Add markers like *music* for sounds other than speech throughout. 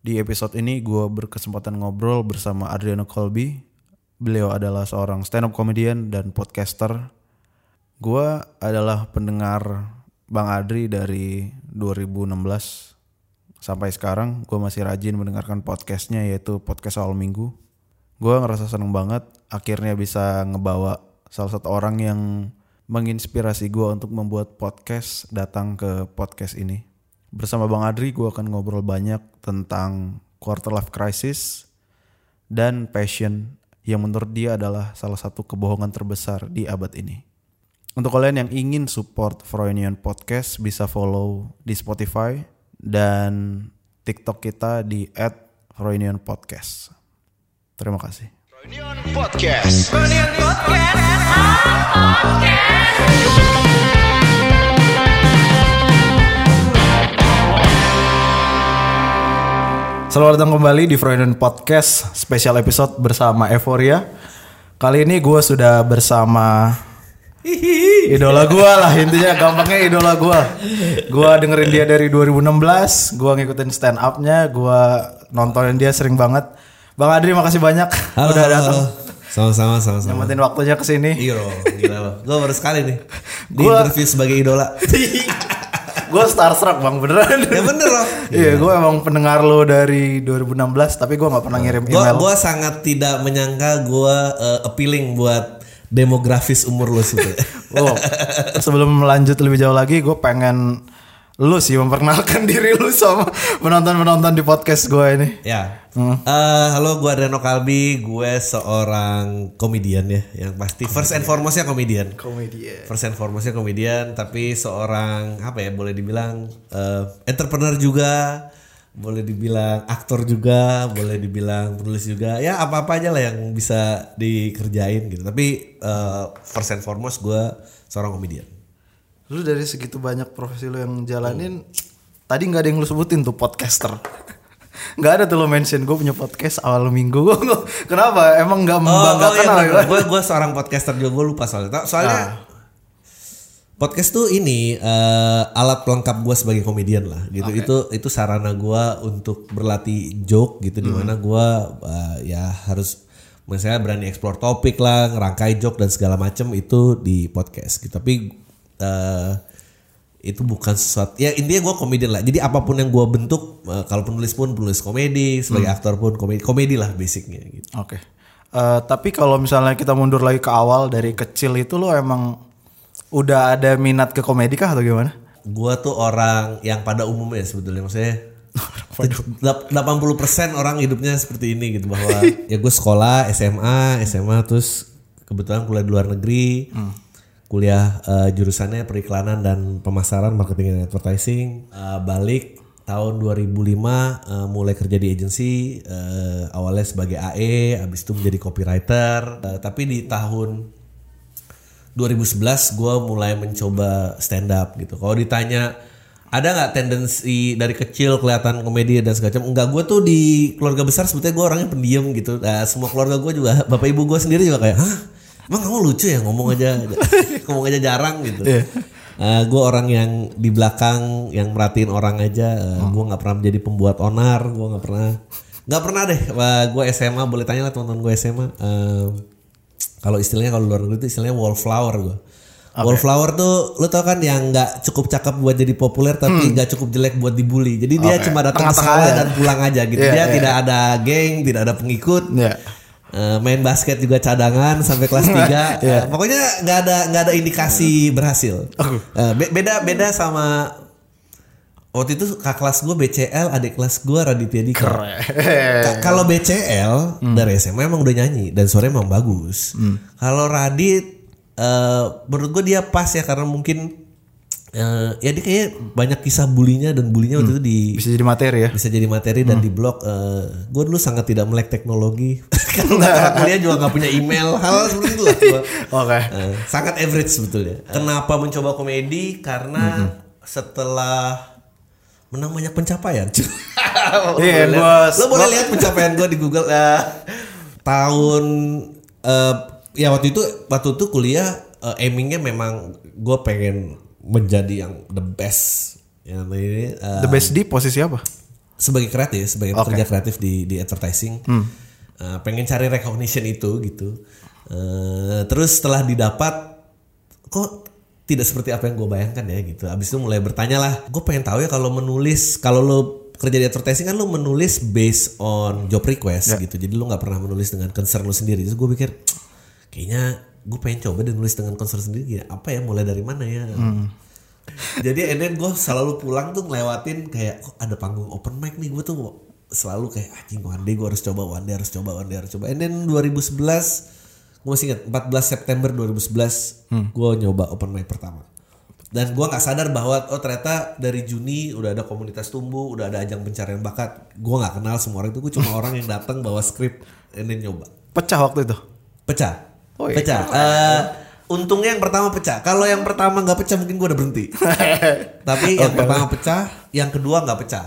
Di episode ini gue berkesempatan ngobrol bersama Adriano Colby. Beliau adalah seorang stand up comedian dan podcaster. Gue adalah pendengar Bang Adri dari 2016 sampai sekarang. Gue masih rajin mendengarkan podcastnya yaitu podcast awal minggu. Gue ngerasa seneng banget akhirnya bisa ngebawa salah satu orang yang menginspirasi gue untuk membuat podcast datang ke podcast ini. Bersama Bang Adri gue akan ngobrol banyak tentang quarter life crisis dan passion yang menurut dia adalah salah satu kebohongan terbesar di abad ini. Untuk kalian yang ingin support Froynion Podcast bisa follow di Spotify dan TikTok kita di @froynion podcast. Terima kasih. Podcast. Selamat datang kembali di Freudian Podcast Special episode bersama Euphoria Kali ini gue sudah bersama Idola gue lah intinya gampangnya idola gue Gue dengerin dia dari 2016 Gue ngikutin stand upnya Gue nontonin dia sering banget Bang Adri makasih banyak Halo, Udah datang halo. Sama-sama, sama-sama. Nyempetin waktunya ke sini Iya loh, gila loh. Gue baru sekali nih di Gua- interview sebagai idola. *laughs* Gue starstruck bang beneran ya bener loh. *laughs* Iya gue emang pendengar lo dari 2016 Tapi gue gak pernah ngirim Gue email gua sangat tidak menyangka gue uh, appealing buat demografis umur lo sebetulnya. Oh, sebelum lanjut lebih jauh lagi, gue pengen lu sih memperkenalkan *laughs* diri lu sama penonton-penonton di podcast gue ini. ya. Eh, halo, gue Adriano Kalbi. Gue seorang komedian ya, yang pasti first and foremostnya komedian. Komedian. First and foremostnya komedian, tapi seorang apa ya boleh dibilang eh, entrepreneur juga, boleh dibilang aktor juga, boleh dibilang penulis juga, ya apa apa aja lah yang bisa dikerjain gitu. Tapi eh, first and foremost gue seorang komedian. Lu dari segitu banyak profesi lu yang jalanin, tadi nggak ada yang lu sebutin tuh podcaster. Nggak ada tuh lo mention gue punya podcast awal minggu. *laughs* Nggak- Kenapa? Emang nggak membanggakan apa gimana? gue gue seorang podcaster juga gue lupa soalnya. Soalnya podcast tuh ini eh, alat pelengkap gue sebagai komedian lah gitu. Itu itu sarana gue untuk berlatih joke gitu di mana gue eh, ya harus misalnya berani explore topik lah, ngerangkai joke dan segala macem itu di podcast gitu. Tapi eh, itu bukan sesuatu ya intinya gue komedian lah. Jadi apa pun yang gue bentuk eh, kalau penulis pun penulis komedi, sebagai aktor pun komedi komedi lah basicnya gitu. Oke. Eh, tapi kalau misalnya kita mundur lagi ke awal dari kecil itu lo emang udah ada minat ke komedi kah atau gimana? Gua tuh orang yang pada umumnya sebetulnya maksudnya *laughs* 80% orang hidupnya seperti ini gitu bahwa *laughs* ya gue sekolah SMA SMA terus kebetulan kuliah di luar negeri kuliah eh, jurusannya periklanan dan pemasaran marketing and advertising Eh, balik tahun 2005 eh, mulai kerja di agensi eh, awalnya sebagai AE habis itu menjadi copywriter Eh, tapi di tahun 2011 gue mulai mencoba stand up gitu. Kalau ditanya ada nggak tendensi dari kecil kelihatan komedi dan segala macam? Enggak, gue tuh di keluarga besar sebetulnya gue orangnya pendiam gitu. Nah, semua keluarga gue juga, bapak ibu gue sendiri juga kayak, hah, emang kamu lucu ya ngomong aja, *laughs* ngomong aja jarang gitu. gue orang yang di belakang yang merhatiin orang aja. gue nggak pernah menjadi pembuat onar. Gue nggak pernah, nggak pernah deh. gue SMA boleh tanya lah teman-teman gue SMA. eh, kalau istilahnya kalau luar negeri itu istilahnya wallflower gue. Wallflower tuh lu tau kan yang nggak cukup cakep buat jadi populer tapi nggak cukup jelek buat dibully. Jadi dia Oke. cuma datang ke sekolah dan pulang aja gitu. Iya, dia iya. tidak ada geng, tidak ada pengikut. Ya. Eh, main basket juga cadangan sampai kelas *laughs* 3 Iya. pokoknya nggak ada nggak ada indikasi berhasil. Be- beda beda sama waktu itu kak kelas gue BCL adik kelas gue Raditya Dika. Ka- kalau BCL dari SMA emang udah nyanyi dan suaranya emang bagus. Kalau Radit eh, menurut gue dia pas ya karena mungkin eh, ya dia kayak banyak kisah bulinya dan bulinya waktu itu di Bisa jadi materi ya. bisa jadi materi dan di blog. eh, gue dulu sangat tidak melek teknologi *laughs* karena kuliah juga nggak punya email hal seperti itu lah. gua. *laughs* Oke. Eh, sangat average sebetulnya. Kenapa mencoba komedi? Karena setelah menang banyak pencapaian. *laughs* Iya, boleh gua- lihat- Lo boleh lihat pencapaian gue di Google. Eh, tahun eh, ya waktu itu waktu itu kuliah eh, aimingnya memang gue pengen menjadi yang the best. Yang ini eh, The best di posisi apa? sebagai kreatif, sebagai Oke. pekerja kreatif di di advertising, eh, pengen cari recognition itu gitu. Eh, terus setelah didapat, kok tidak seperti apa yang gue bayangkan ya gitu. Abis itu mulai bertanya lah, gue pengen tahu ya kalau menulis, kalau lo kerja di advertising kan lo menulis based on job request gitu. Jadi lo nggak pernah menulis dengan concern lo sendiri. Terus gue pikir, kayaknya gue pengen coba deh nulis dengan concern sendiri. Ya, apa ya, mulai dari mana ya? Jadi and then gue selalu pulang tuh ngelewatin kayak kok ada panggung open mic nih gue tuh selalu kayak anjing one day gue harus coba one day harus coba one day harus coba. And then 2011 gue masih ingat 14 September 2011 gue nyoba open mic pertama. Dan gue nggak sadar bahwa oh ternyata dari Juni udah ada komunitas tumbuh, udah ada ajang pencarian bakat. Gue nggak kenal semua orang itu, gue cuma *laughs* orang yang datang bawa skrip and then nyoba Pecah waktu itu. pecah Oh, iya. pecah. Eh, untungnya yang pertama pecah. Kalau yang pertama nggak pecah mungkin gue udah berhenti. *laughs* Tapi yang pertama pecah yang kedua nggak pecah.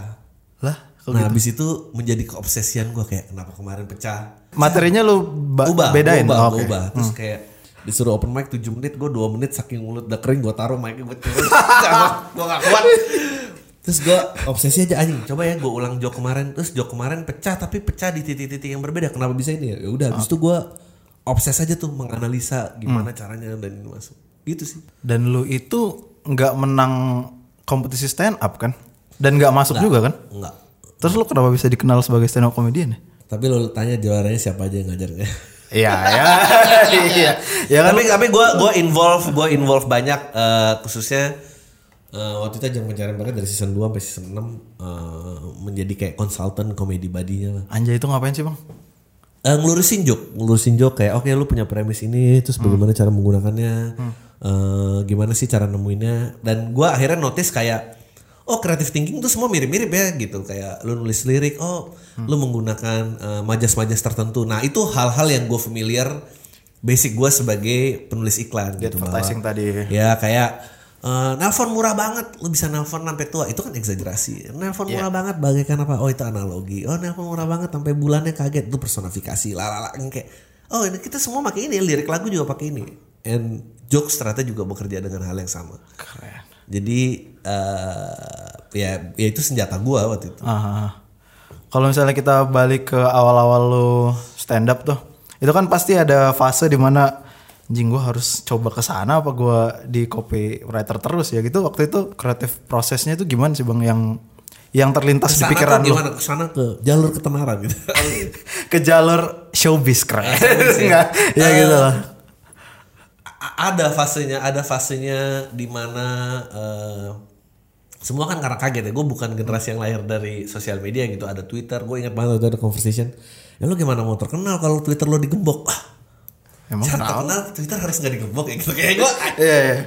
Lah, nah habis itu menjadi keobsesian gue kayak kenapa kemarin pecah? Materinya lu ba- ubah bedain. ubah, Oh, oke. ubah. terus kayak disuruh open mic 7 menit gue 2 menit saking mulut udah kering gue taruh mic gue turun. *laughs* Gue gak kuat. Terus gue obsesi aja anjing coba ya gue ulang joke kemarin. Terus joke kemarin pecah tapi pecah di titik-titik yang berbeda. Kenapa bisa ini ya? Udah habis itu gue obses aja tuh menganalisa gimana caranya dan ini masuk gitu sih Dan lu itu nggak menang kompetisi stand up kan? Dan nggak masuk juga kan? enggak Terus lu kenapa bisa dikenal sebagai stand up comedian ya? tapi lo tanya juaranya siapa aja yang ngajarnya Iya, ya. *laughs* Iya. Ya kan tapi tapi gue gue involve gue involve banyak eh, khususnya eh, waktu itu ajang pencarian bakat dari season 2 sampai season 6 eh, menjadi kayak konsultan komedi badinya lah. Anjay itu ngapain sih, Bang? Eh, ngelurusin joke, ngelurusin joke kayak oke lu punya premis ini terus bagaimana cara menggunakannya, eh, gimana sih cara nemuinnya? Dan gue akhirnya notice kayak oh creative thinking tuh semua mirip-mirip ya gitu. Kayak lu nulis lirik oh lu menggunakan eh, majas-majas tertentu. Nah itu hal-hal yang gue familiar basic gue sebagai penulis iklan gitu bahwa- advertising tadi. ya kayak eh, nelpon murah banget. Lu bisa nelpon sampai tua. Itu kan eksagerasi nelpon murah banget. Bagaikan apa? Oh itu analogi. Oh nelpon murah banget sampai bulannya kaget. Itu personifikasi. Lalala kayak oh ini kita semua pakai ini. Lirik lagu juga pakai ini. And jokes ternyata juga bekerja dengan hal yang sama. Keren. jadi eh ya ya itu senjata gua waktu itu. Kalau misalnya kita balik ke awal-awal lu stand up tuh, itu kan pasti ada fase di mana anjing gue harus coba ke sana apa gue di copywriter terus ya gitu. Waktu itu kreatif prosesnya itu gimana sih bang? Yang yang terlintas di Ke sana pikiran tuh lu? gimana? Ke sana ke jalur ketenaran gitu. *laughs* Ke jalur showbiz keren. Showbiz ya. Nggak, ya gitu. lah ada fasenya ada fasenya di mana eh, semua kan karena kaget ya. Gue bukan generasi yang lahir dari sosial media gitu. Ada Twitter gue ingat banget ada conversation. Ya lo gimana mau terkenal kalau Twitter lo digembok? Ah, emang cara terkenal Twitter harus nggak digembok ya gitu? Kayak gue *laughs* iya iya.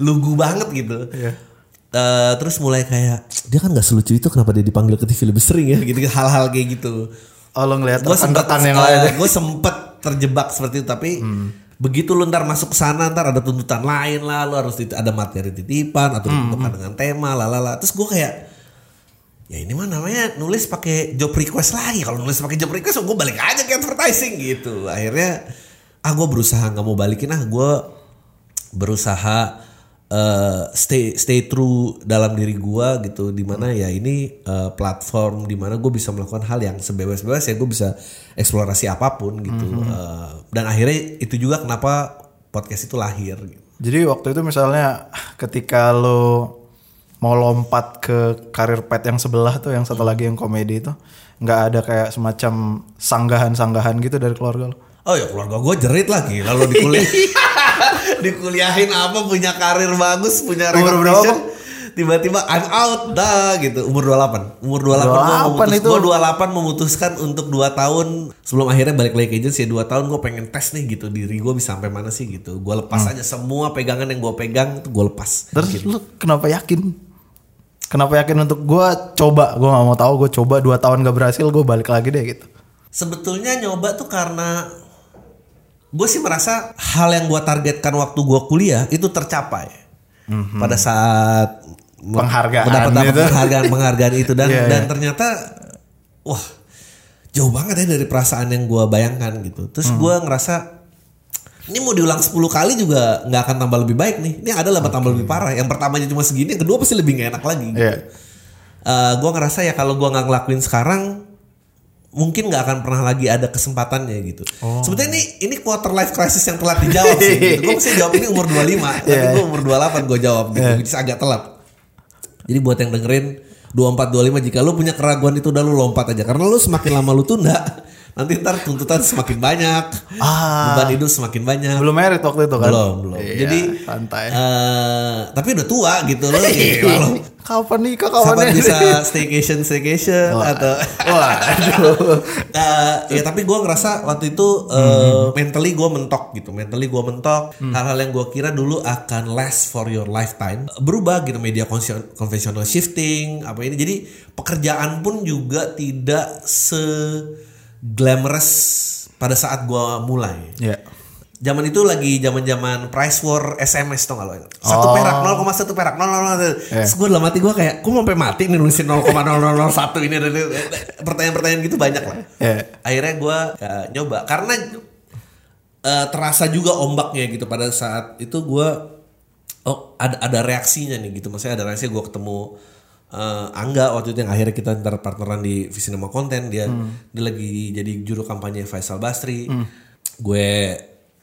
lugu banget gitu. Iya. Eh, terus mulai kayak dia kan nggak selucu itu kenapa dia dipanggil ke TV lebih sering ya? Gitu hal-hal kayak gitu. Oh lo ngeliat gue sempet yang lain. ya? gue sempet terjebak seperti itu tapi begitu lu ntar masuk ke sana ntar ada tuntutan lain lah lu harus ada materi titipan atau ditentukan dengan tema lalala terus gue kayak ya ini mah namanya nulis pakai job request lagi. Kalau nulis pakai job request gue balik aja ke advertising gitu. Akhirnya ah gue berusaha nggak mau balikin ah gue berusaha eh, stay stay true dalam diri gua gitu di mana ya ini eh, platform di mana gue bisa melakukan hal yang sebebas-bebas ya gue bisa eksplorasi apa pun gitu Eh, dan akhirnya itu juga kenapa podcast itu lahir gitu. Jadi waktu itu misalnya ketika lo mau lompat ke karir pet yang sebelah tuh yang satu lagi yang komedi itu nggak ada kayak semacam sanggahan-sanggahan gitu dari keluarga lo. Oh ya keluarga gue jerit lagi lalu di kuliah *laughs* dikuliahin apa punya karir bagus punya Umur recognition berapa? tiba-tiba I'm out dah gitu umur 28 umur 28, 28 gua memutus, itu. gua 28 memutuskan untuk 2 tahun sebelum akhirnya balik lagi ke agency 2 tahun gue pengen tes nih gitu diri gue bisa sampai mana sih gitu gue lepas aja semua pegangan yang gue pegang itu gue lepas Terus lo kenapa yakin? Kenapa yakin untuk gue coba? Gue nggak mau tahu. Gue coba dua tahun gak berhasil. Gue balik lagi deh gitu. Sebetulnya nyoba tuh karena gue sih merasa hal yang gue targetkan waktu gue kuliah itu tercapai pada saat. Penghargaan mendapat itu. penghargaan penghargaan itu dan *laughs* Iya, dan iya. ternyata wah jauh banget ya dari perasaan yang gue bayangkan gitu. Terus Mhm. gue ngerasa ini mau diulang 10 kali juga nggak akan tambah lebih baik nih. Ini adalah tambah lebih parah. Yang pertamanya cuma segini, yang kedua pasti lebih gak enak lagi. Gitu. Iya. eh gue ngerasa ya kalau gue nggak ngelakuin sekarang mungkin nggak akan pernah lagi ada kesempatannya gitu. Sebetulnya ini ini quarter life crisis yang telat dijawab sih. gitu. Gue mesti jawab ini umur 25, *laughs* tapi gue umur 28 gue jawab gitu, which is agak telat. Jadi buat yang dengerin 24 25 jika lu punya keraguan itu udah lu lompat aja karena lu semakin lama lu tunda nanti ntar tuntutan semakin banyak Ah. beban hidup semakin banyak Belum merit waktu itu kan? belum belum Iya, jadi santai. eh, tapi udah tua gitu loh Gila loh. Kapan nikah kapan Kapan bisa staycation staycation atau Wah, aduh. *laughs* Eh, ya tapi gue ngerasa waktu itu eh, mentally gue mentok gitu mentally gue mentok hal-hal yang gue kira dulu akan last for your lifetime berubah gitu media konvensional shifting apa ini jadi pekerjaan pun juga tidak se glamorous pada saat gue mulai Ya. Zaman itu lagi zaman-zaman price war SMS tau gak lo? Satu Oh. perak, 0,1 perak, 0,0. Terus gue dalam hati gue kayak, gue mau sampai mati nih nulisin 0,0001 ini. dan- Pertanyaan-pertanyaan gitu banyak lah. Ya. Akhirnya gue ya, nyoba. Karena eh, terasa juga ombaknya gitu. Pada saat itu gue, oh ada, ada reaksinya nih gitu. Maksudnya ada reaksi gue ketemu eh, Angga waktu itu yang akhirnya kita ntar partneran di Visinema Content. Dia, dia lagi jadi juru kampanye Faisal Basri. Gue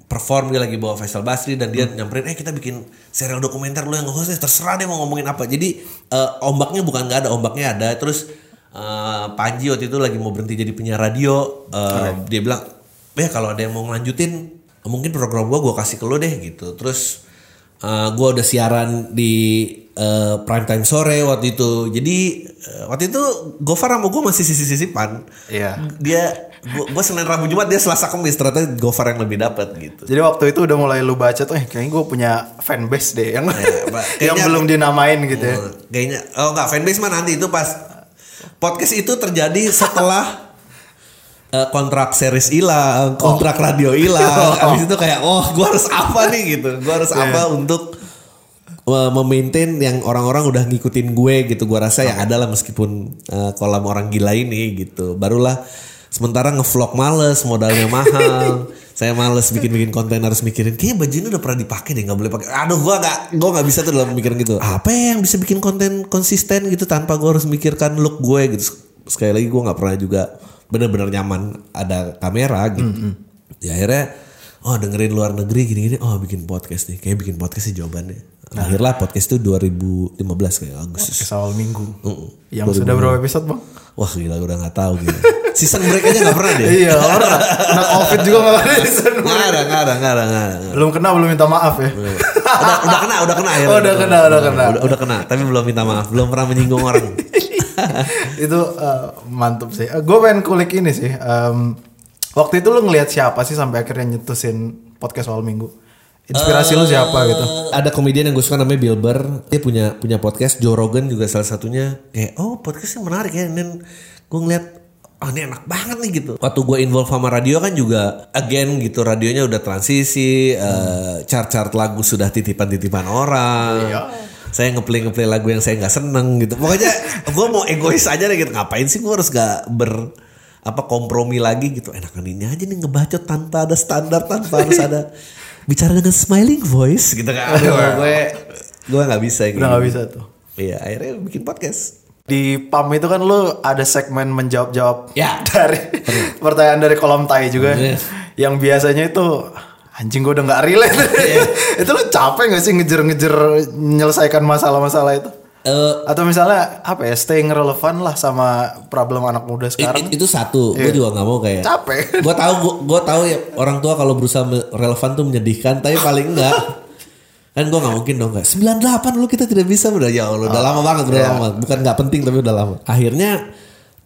perform dia lagi bawa Faisal Basri dan dia nyamperin eh kita bikin serial dokumenter lu yang host terserah dia mau ngomongin apa. Jadi eh, ombaknya bukan nggak ada ombaknya ada. Terus eh, Panji waktu itu lagi mau berhenti jadi penyiar radio eh, dia bilang eh kalau ada yang mau ngelanjutin mungkin program gua gua kasih ke lu deh gitu. Terus eh, gua udah siaran di eh, prime time sore waktu itu jadi eh, waktu itu Gofar sama gua masih sisi-sisipan Iya. dia gua, gua Senin Rabu Jumat dia Selasa Kamis ternyata Gofar yang lebih dapat gitu Jadi waktu itu udah mulai lu baca tuh, eh kayaknya gue punya fanbase deh yang *laughs* Pak. yang belum dinamain gitu ya. Oh, kayaknya oh enggak fanbase mah nanti itu pas podcast itu terjadi setelah *laughs* eh, kontrak series hilang, kontrak radio hilang. *laughs* Habis itu kayak oh gua harus apa nih gitu. Gua harus apa untuk eh, memaintain yang orang-orang udah ngikutin gue gitu. Gua rasa ya ada lah meskipun eh, kolam orang gila ini gitu. Barulah sementara ngevlog males, modalnya mahal. *laughs* Saya males bikin-bikin konten harus mikirin kayaknya baju ini udah pernah dipakai deh nggak boleh pakai. Aduh gua nggak gua nggak bisa tuh dalam mikirin gitu. Apa yang bisa bikin konten konsisten gitu tanpa gua harus mikirkan look gue gitu. Sekali lagi gua nggak pernah juga bener-bener nyaman ada kamera gitu. Ya akhirnya oh dengerin luar negeri gini-gini oh bikin podcast nih kayak bikin podcast sih jawabannya. Akhirnya podcast itu 2015 kayak Agustus. Ke awal minggu. Mm-mm. Yang sudah berapa episode bang? Wah gila udah gak tahu gitu. Season break aja gak pernah deh. iya orang. Nah covid juga gak ada di sana. Gak ada, gak ada, gak ada, gak ada. Belum kena belum minta maaf ya. Udah, udah kena, udah kena akhirnya. Oh, udah kena, udah kena. Udah, udah kena, tapi belum minta maaf, belum pernah menyinggung orang. *laughs* *laughs* itu eh, mantep sih. gue pengen kulik ini sih. Em, waktu itu lu ngelihat siapa sih sampai akhirnya nyetusin podcast awal minggu? Inspirasi lu siapa gitu? Eh, Ada komedian yang gue suka namanya Bill Burr. Dia punya punya podcast. Joe Rogan juga salah satunya. Kayak oh podcastnya menarik ya. Dan gue ngeliat oh ini enak banget nih gitu. Waktu gue involve sama radio kan juga again gitu radionya udah transisi, eh, chart-chart lagu sudah titipan-titipan orang. Saya ngeplay ngeplay lagu yang saya nggak seneng gitu. Pokoknya gue mau egois aja deh gitu. Ngapain sih gue harus gak ber apa kompromi lagi gitu. Enakan ini aja nih ngebacot tanpa ada standar, tanpa harus ada *laughs* bicara dengan smiling voice gitu kan. Aduh, gue gue nggak bisa gitu. Udah gak bisa tuh. Iya, akhirnya bikin podcast. Di PAM itu kan lu ada segmen menjawab-jawab Ya. dari *laughs* pertanyaan dari kolom tai juga. Iya. Yang biasanya itu anjing gue udah gak relate. Iya. *laughs* itu lu capek gak sih ngejer-ngejer menyelesaikan masalah-masalah itu? Eh, Atau misalnya apa ya staying relevan lah sama problem anak muda sekarang. i- itu satu, gue juga nggak mau kayak. Capek. *laughs* Gue tahu, gue tahu ya orang tua kalau berusaha relevan tuh menyedihkan, tapi paling enggak. *laughs* kan gue nggak mungkin dong kayak 98 lu kita tidak bisa udah ya Allah udah lama banget udah iya. lama banget. bukan nggak penting tapi udah lama akhirnya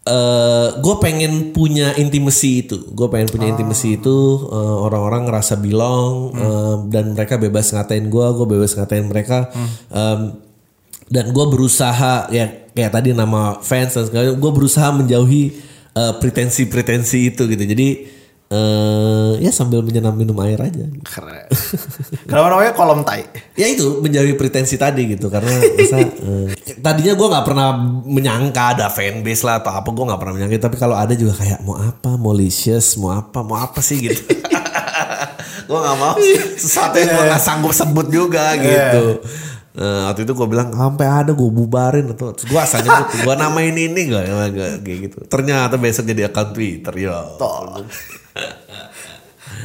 eh gue pengen punya intimacy itu. Gue pengen punya intimacy itu eh, orang-orang ngerasa belong eh, dan mereka bebas ngatain gue gue bebas ngatain mereka. Em, dan gue berusaha ya kayak tadi nama fans dan segala gue berusaha menjauhi eh, pretensi-pretensi itu gitu. Jadi eh ya sambil menyenam minum air aja. Keren. Kenapa namanya? Kolom tai? ya itu menjauhi pretensi tadi gitu. Karena masa *laughs* eh, tadinya gue nggak pernah menyangka ada fanbase lah atau apa gue nggak pernah menyangka. Tapi kalau ada juga kayak mau apa? Malicious mau apa? Mau apa sih? gitu. *laughs* Gue nggak mau. Sesuatu yang gue nggak sanggup sebut juga gitu. Nah, waktu itu gue bilang sampai ada gue bubarin. Atau gue asal nyebut gue namain ini gak, gak, gak kayak gitu. Ternyata besok jadi account Twitter ya.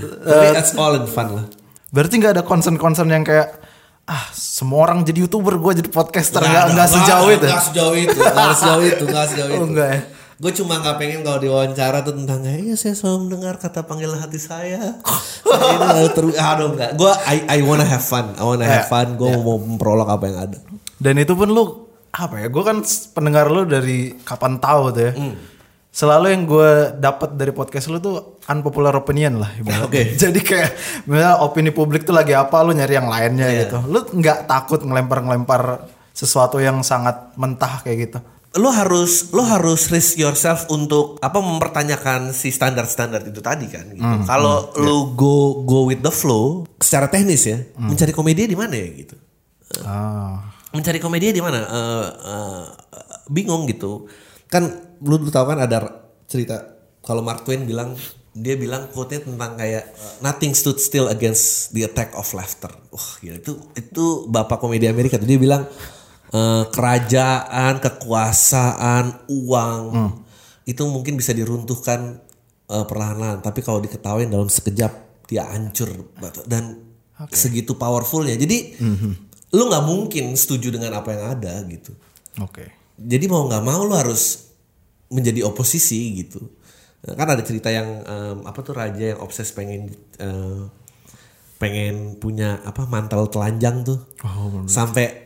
Tapi that's all in fun lah. Berarti nggak ada concern-concern yang kayak ah semua orang jadi youtuber gue jadi podcaster nggak nggak sejauh itu. Nggak sejauh itu, nggak sejauh itu, nggak sejauh itu. Oh, enggak ya? Gue cuma nggak pengen kalau diwawancara tuh tentang iya saya selalu mendengar kata panggilan hati saya. *laughs* saya terus, aduh enggak. Gue I I wanna have fun, I wanna have Ya, fun. Gue mau memprolog apa yang ada. Dan itu pun lu apa ya? Gue kan pendengar lu dari kapan tahu tuh ya. Selalu yang gue dapat dari podcast lu tuh unpopular opinion lah. ibaratnya. Oke. *laughs* Jadi kayak misalnya opini publik tuh lagi apa, lu nyari yang lainnya gitu. Lu nggak takut ngelempar-ngelempar sesuatu yang sangat mentah kayak gitu. lo harus lo harus risk yourself untuk apa mempertanyakan si standar-standar itu tadi kan gitu. Kalau lo go go with the flow secara teknis ya, mencari komedi di mana ya gitu. Ah. Mencari komedi di mana? Eh, eh, bingung gitu. Kan lu, lu tahu kan ada cerita kalau Mark Twain bilang dia bilang quote-nya tentang kayak eh, nothing stood still against the attack of laughter. Wah, gila itu itu bapak komedi Amerika tuh dia bilang eh, kerajaan, kekuasaan, uang itu mungkin bisa diruntuhkan eh, perlahan-lahan, tapi kalau diketawain dalam sekejap dia hancur dan segitu powerfulnya. Jadi lu nggak mungkin setuju dengan apa yang ada gitu. Oke. Jadi mau nggak mau lu harus menjadi oposisi gitu. Kan ada cerita yang em, apa tuh raja yang obses pengen eh, pengen punya apa mantel telanjang tuh. Sampai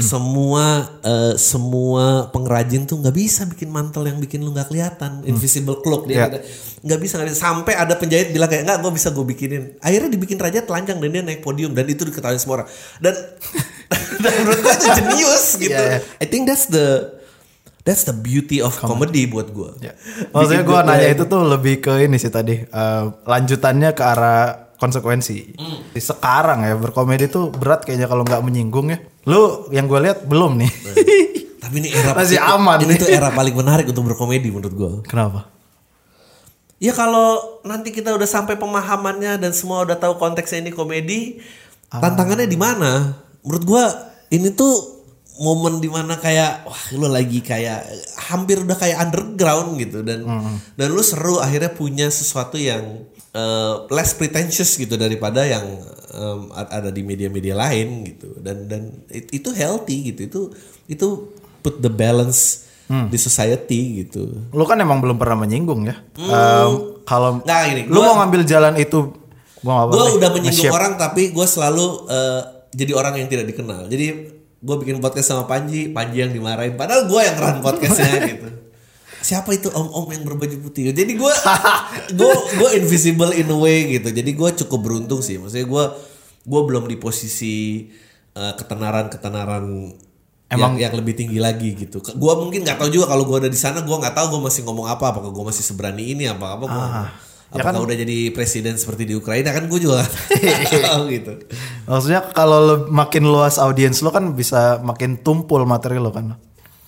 semua eh, semua pengrajin tuh nggak bisa bikin mantel yang bikin lu nggak kelihatan invisible cloak dia Ya. nggak- nggak bisa nggak bisa sampai ada penjahit bilang kayak nggak gue bisa gue bikinin akhirnya dibikin raja telanjang dan dia naik podium dan itu diketahui semua orang dan *laughs* dan menurut gue itu jenius *laughs* gitu Iya, iya. I think that's the that's the beauty of comedy buat gue Ya. *laughs* Maksudnya gue nanya itu tuh lebih ke ini sih tadi eh, lanjutannya ke arah konsekuensi. Sekarang ya berkomedi tuh berat kayaknya kalau nggak menyinggung ya. Lu yang gue lihat belum nih. tapi ini era *laughs* Masih itu- aman ini nih. tuh era paling menarik untuk berkomedi menurut gue Kenapa? Ya kalau nanti kita udah sampai pemahamannya dan semua udah tahu konteksnya ini komedi, tantangannya di mana? Menurut gua ini tuh momen di mana kayak wah lu lagi kayak hampir udah kayak underground gitu. Dan dan lu seru akhirnya punya sesuatu yang eh, less pretentious gitu daripada yang a- ada di media-media lain gitu. Dan dan it- itu healthy gitu. Itu itu put the balance di society gitu. Lu kan emang belum pernah menyinggung ya. Em, kalau Nggak, gini, lu gua- mau ngambil jalan itu gua boleh. udah menyinggung orang tapi gue selalu eh, jadi orang yang tidak dikenal. Jadi gue bikin podcast sama Panji Panji yang dimarahin. Padahal gue yang run podcastnya *laughs* gitu. Siapa itu om-om yang berbaju putih? Jadi gue *laughs* gue gue invisible in a way gitu. Jadi gue cukup beruntung sih. Maksudnya gue gue belum di posisi eh, ketenaran ketenaran Emang- yang, yang lebih tinggi lagi gitu. Gue mungkin nggak tahu juga kalau gue ada di sana, gue nggak tahu gue masih ngomong apa, apakah gue masih seberani ini, apa apa gue, Ah, ya apakah kan- udah jadi presiden seperti di Ukraina kan gue juga *laughs* nggak tahu gitu. Maksudnya kalau lu makin luas audiens lu kan bisa makin tumpul materi lu kan.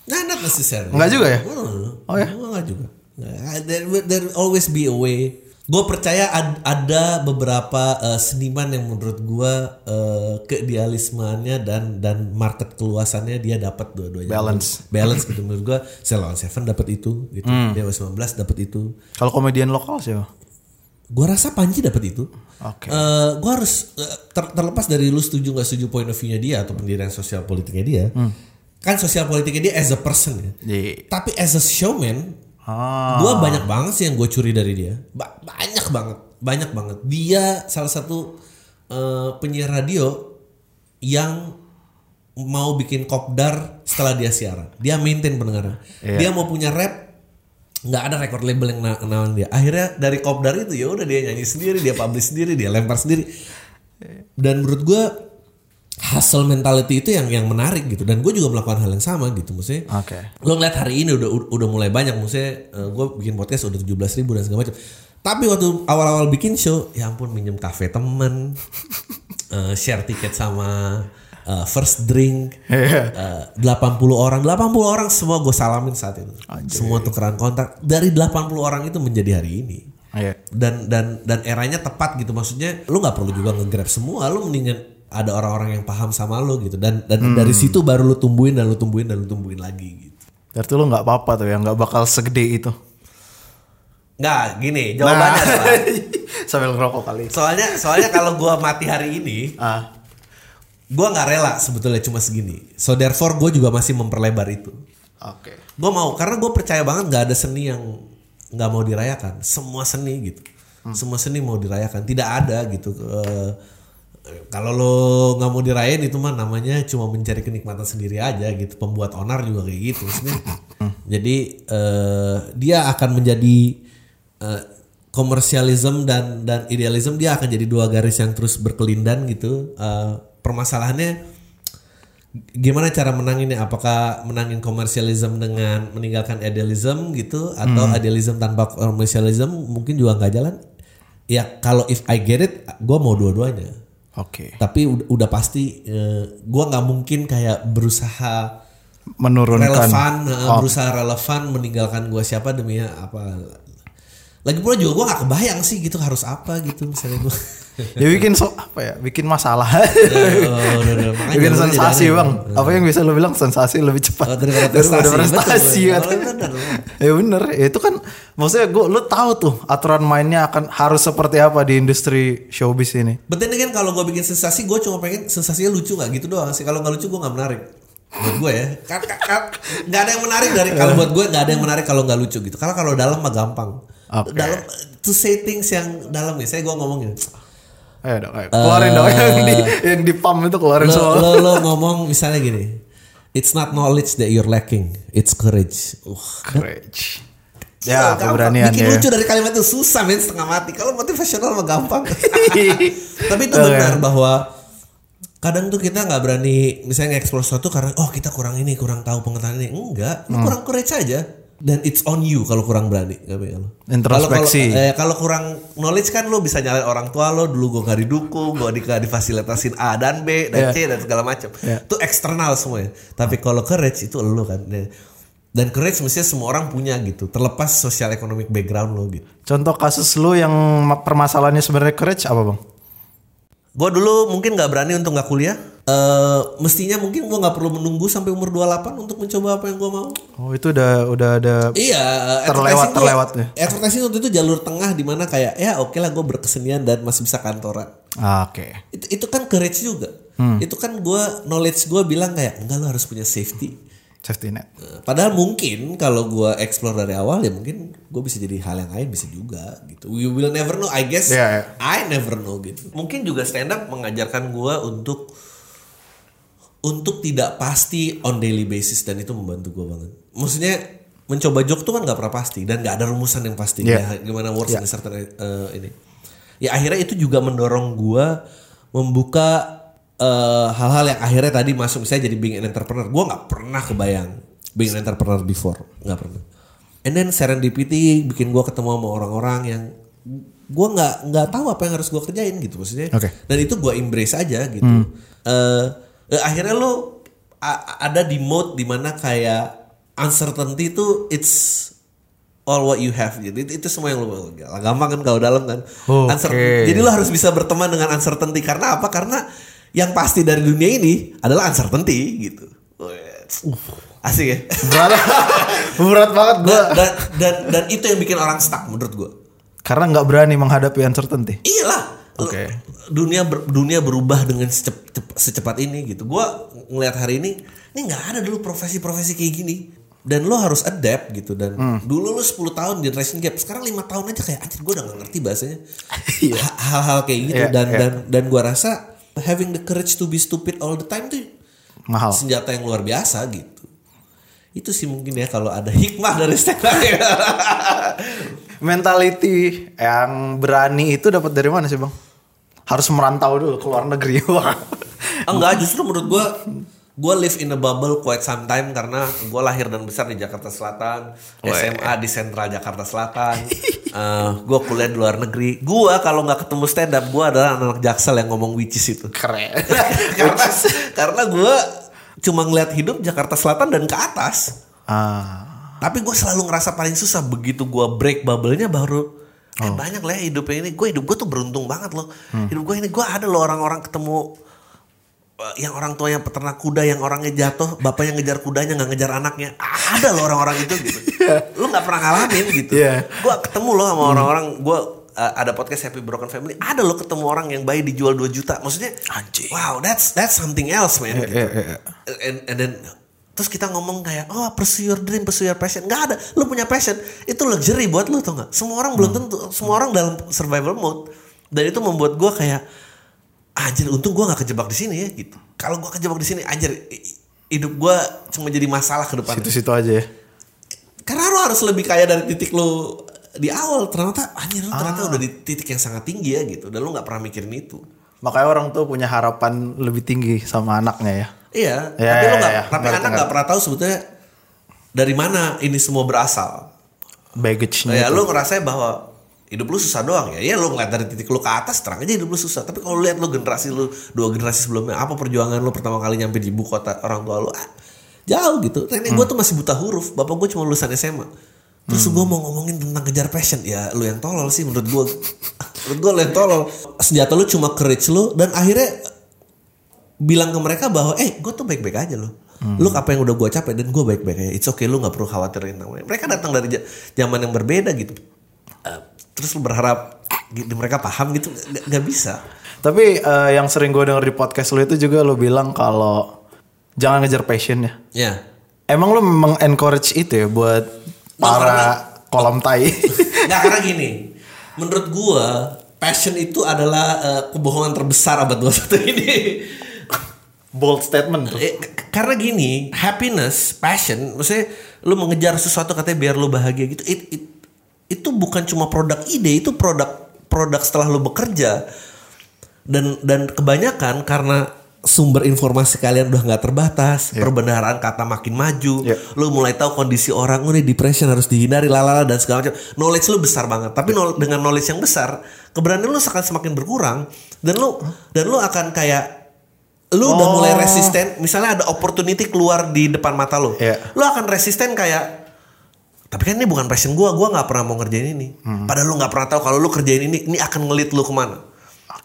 Nah, not necessarily. Enggak juga ya? Oh, Oh ya? Enggak juga. Nggak, There, there always be a way. Gue percaya ad- ada beberapa eh, seniman yang menurut gue uh, keidealismenya dan dan market keluasannya dia dapat dua-duanya. Balance. Balance gitu menurut gue. Ceylon Seven dapat itu gitu. Dewa 19 dapat itu. Kalau komedian lokal sih. Gue rasa Panji dapat itu. Oke. Eh, gue harus eh, ter- terlepas dari lu setuju nggak setuju point of view-nya dia atau pendirian sosial politiknya dia. Kan sosial politiknya dia as a person ya. Iya. Tapi as a showman, Ah. gue banyak banget sih yang gue curi dari dia. Ba- banyak banget, banyak banget. Dia salah satu eh, penyiar radio yang mau bikin kopdar setelah dia siaran. Dia maintain pendengaran. Dia mau punya rap, nggak ada record label yang na- nawarin dia. Akhirnya dari kopdar itu ya udah dia nyanyi sendiri, dia publish sendiri, dia lempar sendiri. Dan menurut gue hustle mentality itu yang yang menarik gitu. Dan gue juga melakukan hal yang sama gitu, maksudnya Oke. lo ngeliat hari ini udah udah mulai banyak maksudnya gue bikin podcast udah 17 ribu dan segala macam tapi waktu awal-awal bikin show ya ampun minjem kafe temen *laughs* eh, share tiket sama eh, first drink eh, 80 orang 80 orang semua gue salamin saat itu semua tukeran kontak dari 80 orang itu menjadi hari ini Iya. dan dan dan eranya tepat gitu maksudnya lu nggak perlu juga nge-grab semua lu mendingan ada orang-orang yang paham sama lo gitu dan dan Hmm. dari situ baru lo tumbuhin dan lo tumbuhin dan lo tumbuhin lagi gitu. Berarti lu nggak apa-apa tuh ya, nggak bakal segede itu. Nggak gini jawabannya Nah. adalah *laughs* Sambil ngerokok kali. soalnya soalnya kalau gua mati hari ini Ah, gua nggak rela sebetulnya cuma segini. So therefore gue juga masih memperlebar itu. oke. Gue mau karena gue percaya banget nggak ada seni yang nggak mau dirayakan. Semua seni gitu. Semua seni mau dirayakan. Tidak ada gitu. eh, kalau lo nggak mau dirayain itu mah namanya cuma mencari kenikmatan sendiri aja gitu. Pembuat onar juga kayak gitu. Maksudnya, jadi eh, dia akan menjadi eh, komersialisme dan dan idealisme dia akan jadi dua garis yang terus berkelindan gitu. Eh, permasalahannya gimana cara menanginnya? Apakah menangin komersialisme dengan meninggalkan idealism gitu atau idealism tanpa komersialisme mungkin juga nggak jalan? Ya kalau if I get it gue mau dua-duanya. Oke. tapi udah, udah pasti gue nggak mungkin kayak berusaha Menurunkan. relevan eh, berusaha relevan meninggalkan gue siapa demi apa lagi pula juga gue nggak kebayang sih gitu harus apa gitu misalnya gue *laughs* ya bikin so apa ya? Bikin masalah. oh, udah, udah. Bikin sensasi bang. Apa yang bisa lo bilang sensasi lebih cepat Oh, daripada prestasi. prestasi Betul, kan. betul. Bener, ya bener. Ya, itu kan maksudnya gue lo tahu tuh aturan mainnya akan harus seperti apa di industri showbiz ini. Then again kalau gue bikin sensasi gue cuma pengen sensasinya lucu nggak gitu doang sih kalau nggak lucu gue nggak menarik buat gue ya Kan- kan- kan nggak ada yang menarik dari kalau buat gue nggak ada yang menarik kalau nggak lucu gitu karena kalau dalam mah gampang Oke. dalam to say things yang dalam nih saya gue ngomongin Ayo dong, ayo. keluarin dong *laughs* yang di yang di pam itu keluarin lo, semua. lo, lo ngomong misalnya gini it's not knowledge that you're lacking it's courage uh, Courage. Ya, gampang. keberanian bikin ya. lucu dari kalimat itu susah men setengah mati kalau motivasional mah gampang *laughs* tapi itu Oke. benar bahwa kadang tuh kita nggak berani misalnya nge-explore sesuatu karena oh kita kurang ini kurang tahu pengetahuan ini enggak lu kurang courage aja dan it's on you kalau kurang berani nggak ya lo Introspeksi. kalau, eh, kalau kurang knowledge kan lo bisa nyalain orang tua lo dulu gue nggak didukung gue di, difasilitasin A dan B dan Iya. C dan segala macam Iya. itu eksternal semuanya tapi kalau courage itu lo kan dan courage mestinya semua orang punya gitu terlepas sosial economic background lo gitu Contoh kasus lu yang ma- permasalahannya sebenarnya courage apa bang? Gue dulu mungkin nggak berani untuk nggak kuliah. Eh mestinya mungkin gue nggak perlu menunggu sampai umur 28 untuk mencoba apa yang gue mau. Oh itu udah udah ada Iya, Terlewat- ya. Advertising waktu itu jalur tengah di mana kayak ya oke lah gue berkesenian dan masih bisa kantoran. Ah, Oke. Itu, itu kan courage juga. Hmm. Itu kan gue knowledge gue bilang kayak enggak lo harus punya safety. Safety net. Eh, Padahal mungkin kalau gue explore dari awal ya mungkin gue bisa jadi hal yang lain bisa juga gitu. We will never know. I guess Iya, iya. I never know gitu. Mungkin juga stand up mengajarkan gue untuk untuk tidak pasti on daily basis dan itu membantu gue banget. Maksudnya mencoba joke tuh kan nggak pernah pasti dan nggak ada rumusan yang pasti Iya. ya, gimana works in a certain uh, ini. Ya akhirnya itu juga mendorong gue membuka uh, hal-hal yang akhirnya tadi masuk misalnya jadi being an entrepreneur. Gue nggak pernah kebayang being an entrepreneur before, nggak pernah. And then serendipity bikin gue ketemu sama orang-orang yang gue nggak nggak tahu apa yang harus gue kerjain gitu maksudnya. Oke. Dan itu gue embrace aja gitu. Eh, eh, akhirnya lo ada di mode di mana kayak uncertainty itu it's all what you have gitu. Itu, itu semua yang lo gampang kan kalau dalam kan. Uncertainty. Jadi lo harus bisa berteman dengan uncertainty karena apa? Karena yang pasti dari dunia ini adalah uncertainty gitu. Asik ya. Berat, *laughs* berat banget gue. Dan, dan, dan, dan itu yang bikin orang stuck menurut gue. Karena nggak berani menghadapi uncertainty. Iyalah. Oke. Dunia ber- dunia berubah dengan secep- cep- secepat ini gitu. Gua ngelihat hari ini, ini nggak ada dulu profesi-profesi kayak gini. Dan lo harus adapt gitu dan Hmm. dulu lo 10 tahun generation gap, sekarang lima tahun aja kayak anjir gue udah gak ngerti bahasanya. *laughs* Iya. Ha- Hal-hal kayak gitu Iya, dan iya. dan dan gua rasa having the courage to be stupid all the time tuh Mahal. senjata yang luar biasa gitu. Itu sih mungkin ya kalau ada hikmah dari stand up. *laughs* Mentality yang berani itu dapat dari mana sih bang? Harus merantau dulu ke luar negeri. *laughs* Wah. Enggak, justru menurut gua gue live in a bubble quite some time karena gue lahir dan besar di Jakarta Selatan, SMA di Sentral Jakarta Selatan, *laughs* Eh gue kuliah di luar negeri. Gue kalau nggak ketemu stand up, gue adalah anak jaksel yang ngomong witches itu. Keren. *laughs* karena karena gue cuma ngeliat hidup Jakarta Selatan dan ke atas. ah. Tapi gue selalu ngerasa paling susah begitu gue break bubble-nya baru eh, banyak lah ya hidupnya ini. Gue hidup gue tuh beruntung banget loh. Hidup gue ini gue ada loh orang-orang ketemu yang orang tuanya peternak kuda yang orangnya jatuh bapaknya ngejar kudanya nggak ngejar anaknya. Ada loh orang-orang itu gitu. *laughs* Lu nggak pernah ngalamin gitu. Iya. gue ketemu loh sama orang-orang. Gue uh, ada podcast Happy Broken Family. Ada loh ketemu orang yang bayi dijual 2 juta. Maksudnya Anjing. wow that's that's something else man. Gitu. iya, iya. and, and then terus kita ngomong kayak oh pursue your dream pursue your passion. Nggak ada. Lu punya passion itu luxury buat lu tau nggak? Semua orang belum tentu semua orang dalam survival mode. Dan itu membuat gue kayak anjir untung gue nggak kejebak di sini ya gitu kalau gue kejebak di sini anjir hidup gue cuma jadi masalah ke depan Situ-situ aja ya. karena lu harus lebih kaya dari titik lu di awal ternyata anjir lu ternyata udah di titik yang sangat tinggi ya gitu dan lu nggak pernah mikirin itu Makanya orang tuh punya harapan lebih tinggi sama anaknya ya. iya Ya, tapi ya, nggak ya. tapi Ngerti, anak nggak pernah tahu sebetulnya dari mana ini semua berasal Baggage-nya. ya itu. lu ngerasa bahwa hidup lu susah doang ya. Ya lu ngeliat dari titik lu ke atas terang aja hidup lu susah. Tapi kalau lu lihat lu generasi lu dua generasi sebelumnya apa perjuangan lu pertama kali nyampe di ibu kota orang tua lu? Ah, jauh gitu. Nenek gua tuh masih buta huruf. Bapak gua cuma lulusan SMA terus gua mau ngomongin tentang kejar passion. Ya lu yang tolol sih menurut gua. Menurut gua lu yang tolol. Senjata lu cuma courage lu dan akhirnya bilang ke mereka bahwa eh gue tuh baik-baik aja loh. Lu apa yang udah gue capek dan gue baik-baik aja. It's okay lu nggak perlu khawatirin namanya. Mereka datang dari zaman yang berbeda gitu terus lu berharap gitu, mereka paham gitu nggak bisa Tapi eh, yang sering gue denger di podcast lu itu juga lu bilang kalau jangan ngejar passion ya. ya Emang lu memang encourage itu ya buat para kolam tai. *laughs* nggak karena gini menurut gue passion itu adalah eh, kebohongan terbesar abad 21 ini Bold statement tuh. Eh, karena gini, happiness, passion, maksudnya lu mengejar sesuatu katanya biar lu bahagia gitu. It, it- itu bukan cuma produk ide, itu produk produk setelah lu bekerja. Dan dan kebanyakan karena sumber informasi kalian udah nggak terbatas, perbendaharaan kata makin maju, Iya. lu mulai tahu kondisi orang, oh, ini depression harus dihindari, lalala dan segala macam. Knowledge lu besar banget, tapi knowl- dengan knowledge yang besar, keberanian lu akan semakin berkurang dan lu dan lu akan kayak lu udah mulai resisten misalnya ada opportunity keluar di depan mata lu Iya. lu akan resisten kayak tapi kan ini bukan passion gua gua nggak pernah mau ngerjain ini. Padahal lu nggak pernah tahu kalau lu kerjain ini ini akan ngelit lu ke mana.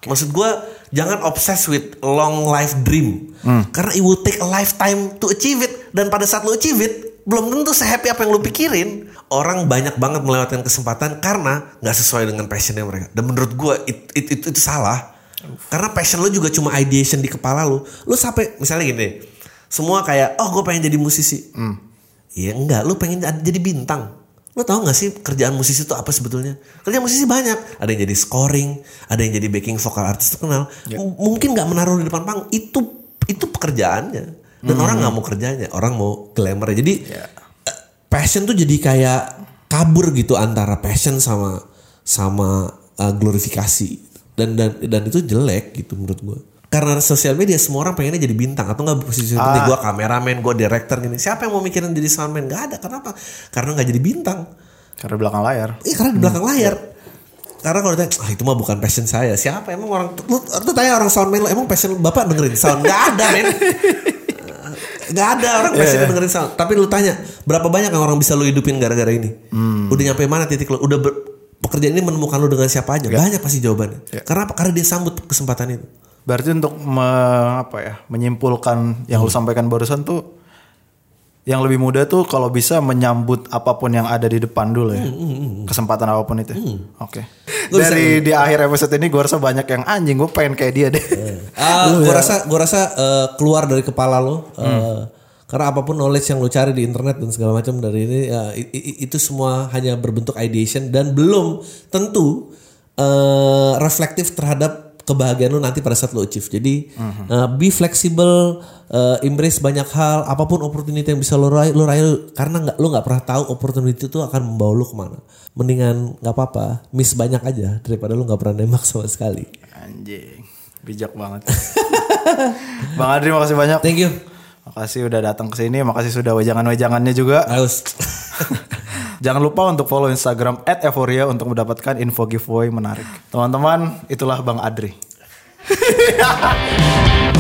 Maksud gua jangan obsessed with long life dream. Karena it will take a lifetime to achieve it. Dan pada saat lu achieve it belum tentu sehappy apa yang lu pikirin. Orang banyak banget melewatkan kesempatan karena nggak sesuai dengan passionnya mereka. Dan menurut gua it, it- itu itu salah. Karena passion lu juga cuma ideation di kepala lu. Lu sampai misalnya gini, semua kayak, oh gue pengen jadi musisi. Iya enggak, lu pengen ad- jadi bintang. Lu tahu gak sih kerjaan musisi itu apa sebetulnya? Kerjaan musisi banyak. Ada yang jadi scoring, ada yang jadi backing vokal artis terkenal. M- Mungkin nggak menaruh di depan panggung. Itu itu pekerjaannya. Dan orang nggak mau kerjanya, orang mau glamour. Jadi eh, passion tuh jadi kayak kabur gitu antara passion sama sama uh, glorifikasi dan dan dan itu jelek gitu menurut gue karena sosial media semua orang pengennya jadi bintang atau nggak posisi penting gue kameramen gue director gini siapa yang mau mikirin jadi soundman nggak ada kenapa karena nggak jadi bintang Karena belakang layar. Iya karena di belakang layar karena kalau ditanya, ah itu mah bukan passion saya. Siapa emang orang, lu, lu tanya orang soundman lu, emang passion bapak dengerin sound? Gak ada men. *laughs* Gak ada orang passion dengerin sound. Tapi lu tanya, berapa banyak yang orang bisa lu hidupin gara-gara ini? Udah nyampe mana titik lu? Udah ber- pekerjaan ini menemukan lu dengan siapa aja? Banyak pasti jawabannya. Karena apa? Karena dia sambut kesempatan itu. Berarti untuk me- apa ya, menyimpulkan yang lu Hmm. sampaikan barusan tuh yang lebih mudah tuh kalau bisa menyambut apa pun yang ada di depan dulu ya. Kesempatan apa pun itu. Oke. Hmm, Lu bisa- Dari di akhir episode ini gue rasa banyak yang anjing gue pengen kayak dia deh. *laughs* Ah, gua rasa gua rasa eh, keluar dari kepala lo eh, karena apa pun knowledge yang lo cari di internet dan segala macam dari ini ya, i- itu semua hanya berbentuk ideation dan belum tentu eh, reflektif terhadap kebahagiaan lo nanti pada saat lo achieve. Jadi eh, be flexible, eh, embrace banyak hal, apa pun opportunity yang bisa lo raih, lo raih karena nggak lo nggak pernah tahu opportunity itu akan membawa lo ke mana. Mendingan nggak apa-apa, miss banyak aja daripada lo nggak pernah nembak sama sekali. Anjing. Bijak banget. *laughs* Bang Adri makasih banyak. Thank you. Makasih udah datang ke sini, makasih sudah wejangan-wejangannya juga. Harus. *laughs* Jangan lupa untuk follow Instagram @euphoria untuk mendapatkan info giveaway menarik. Teman-teman, itulah Bang Adri. *laughs*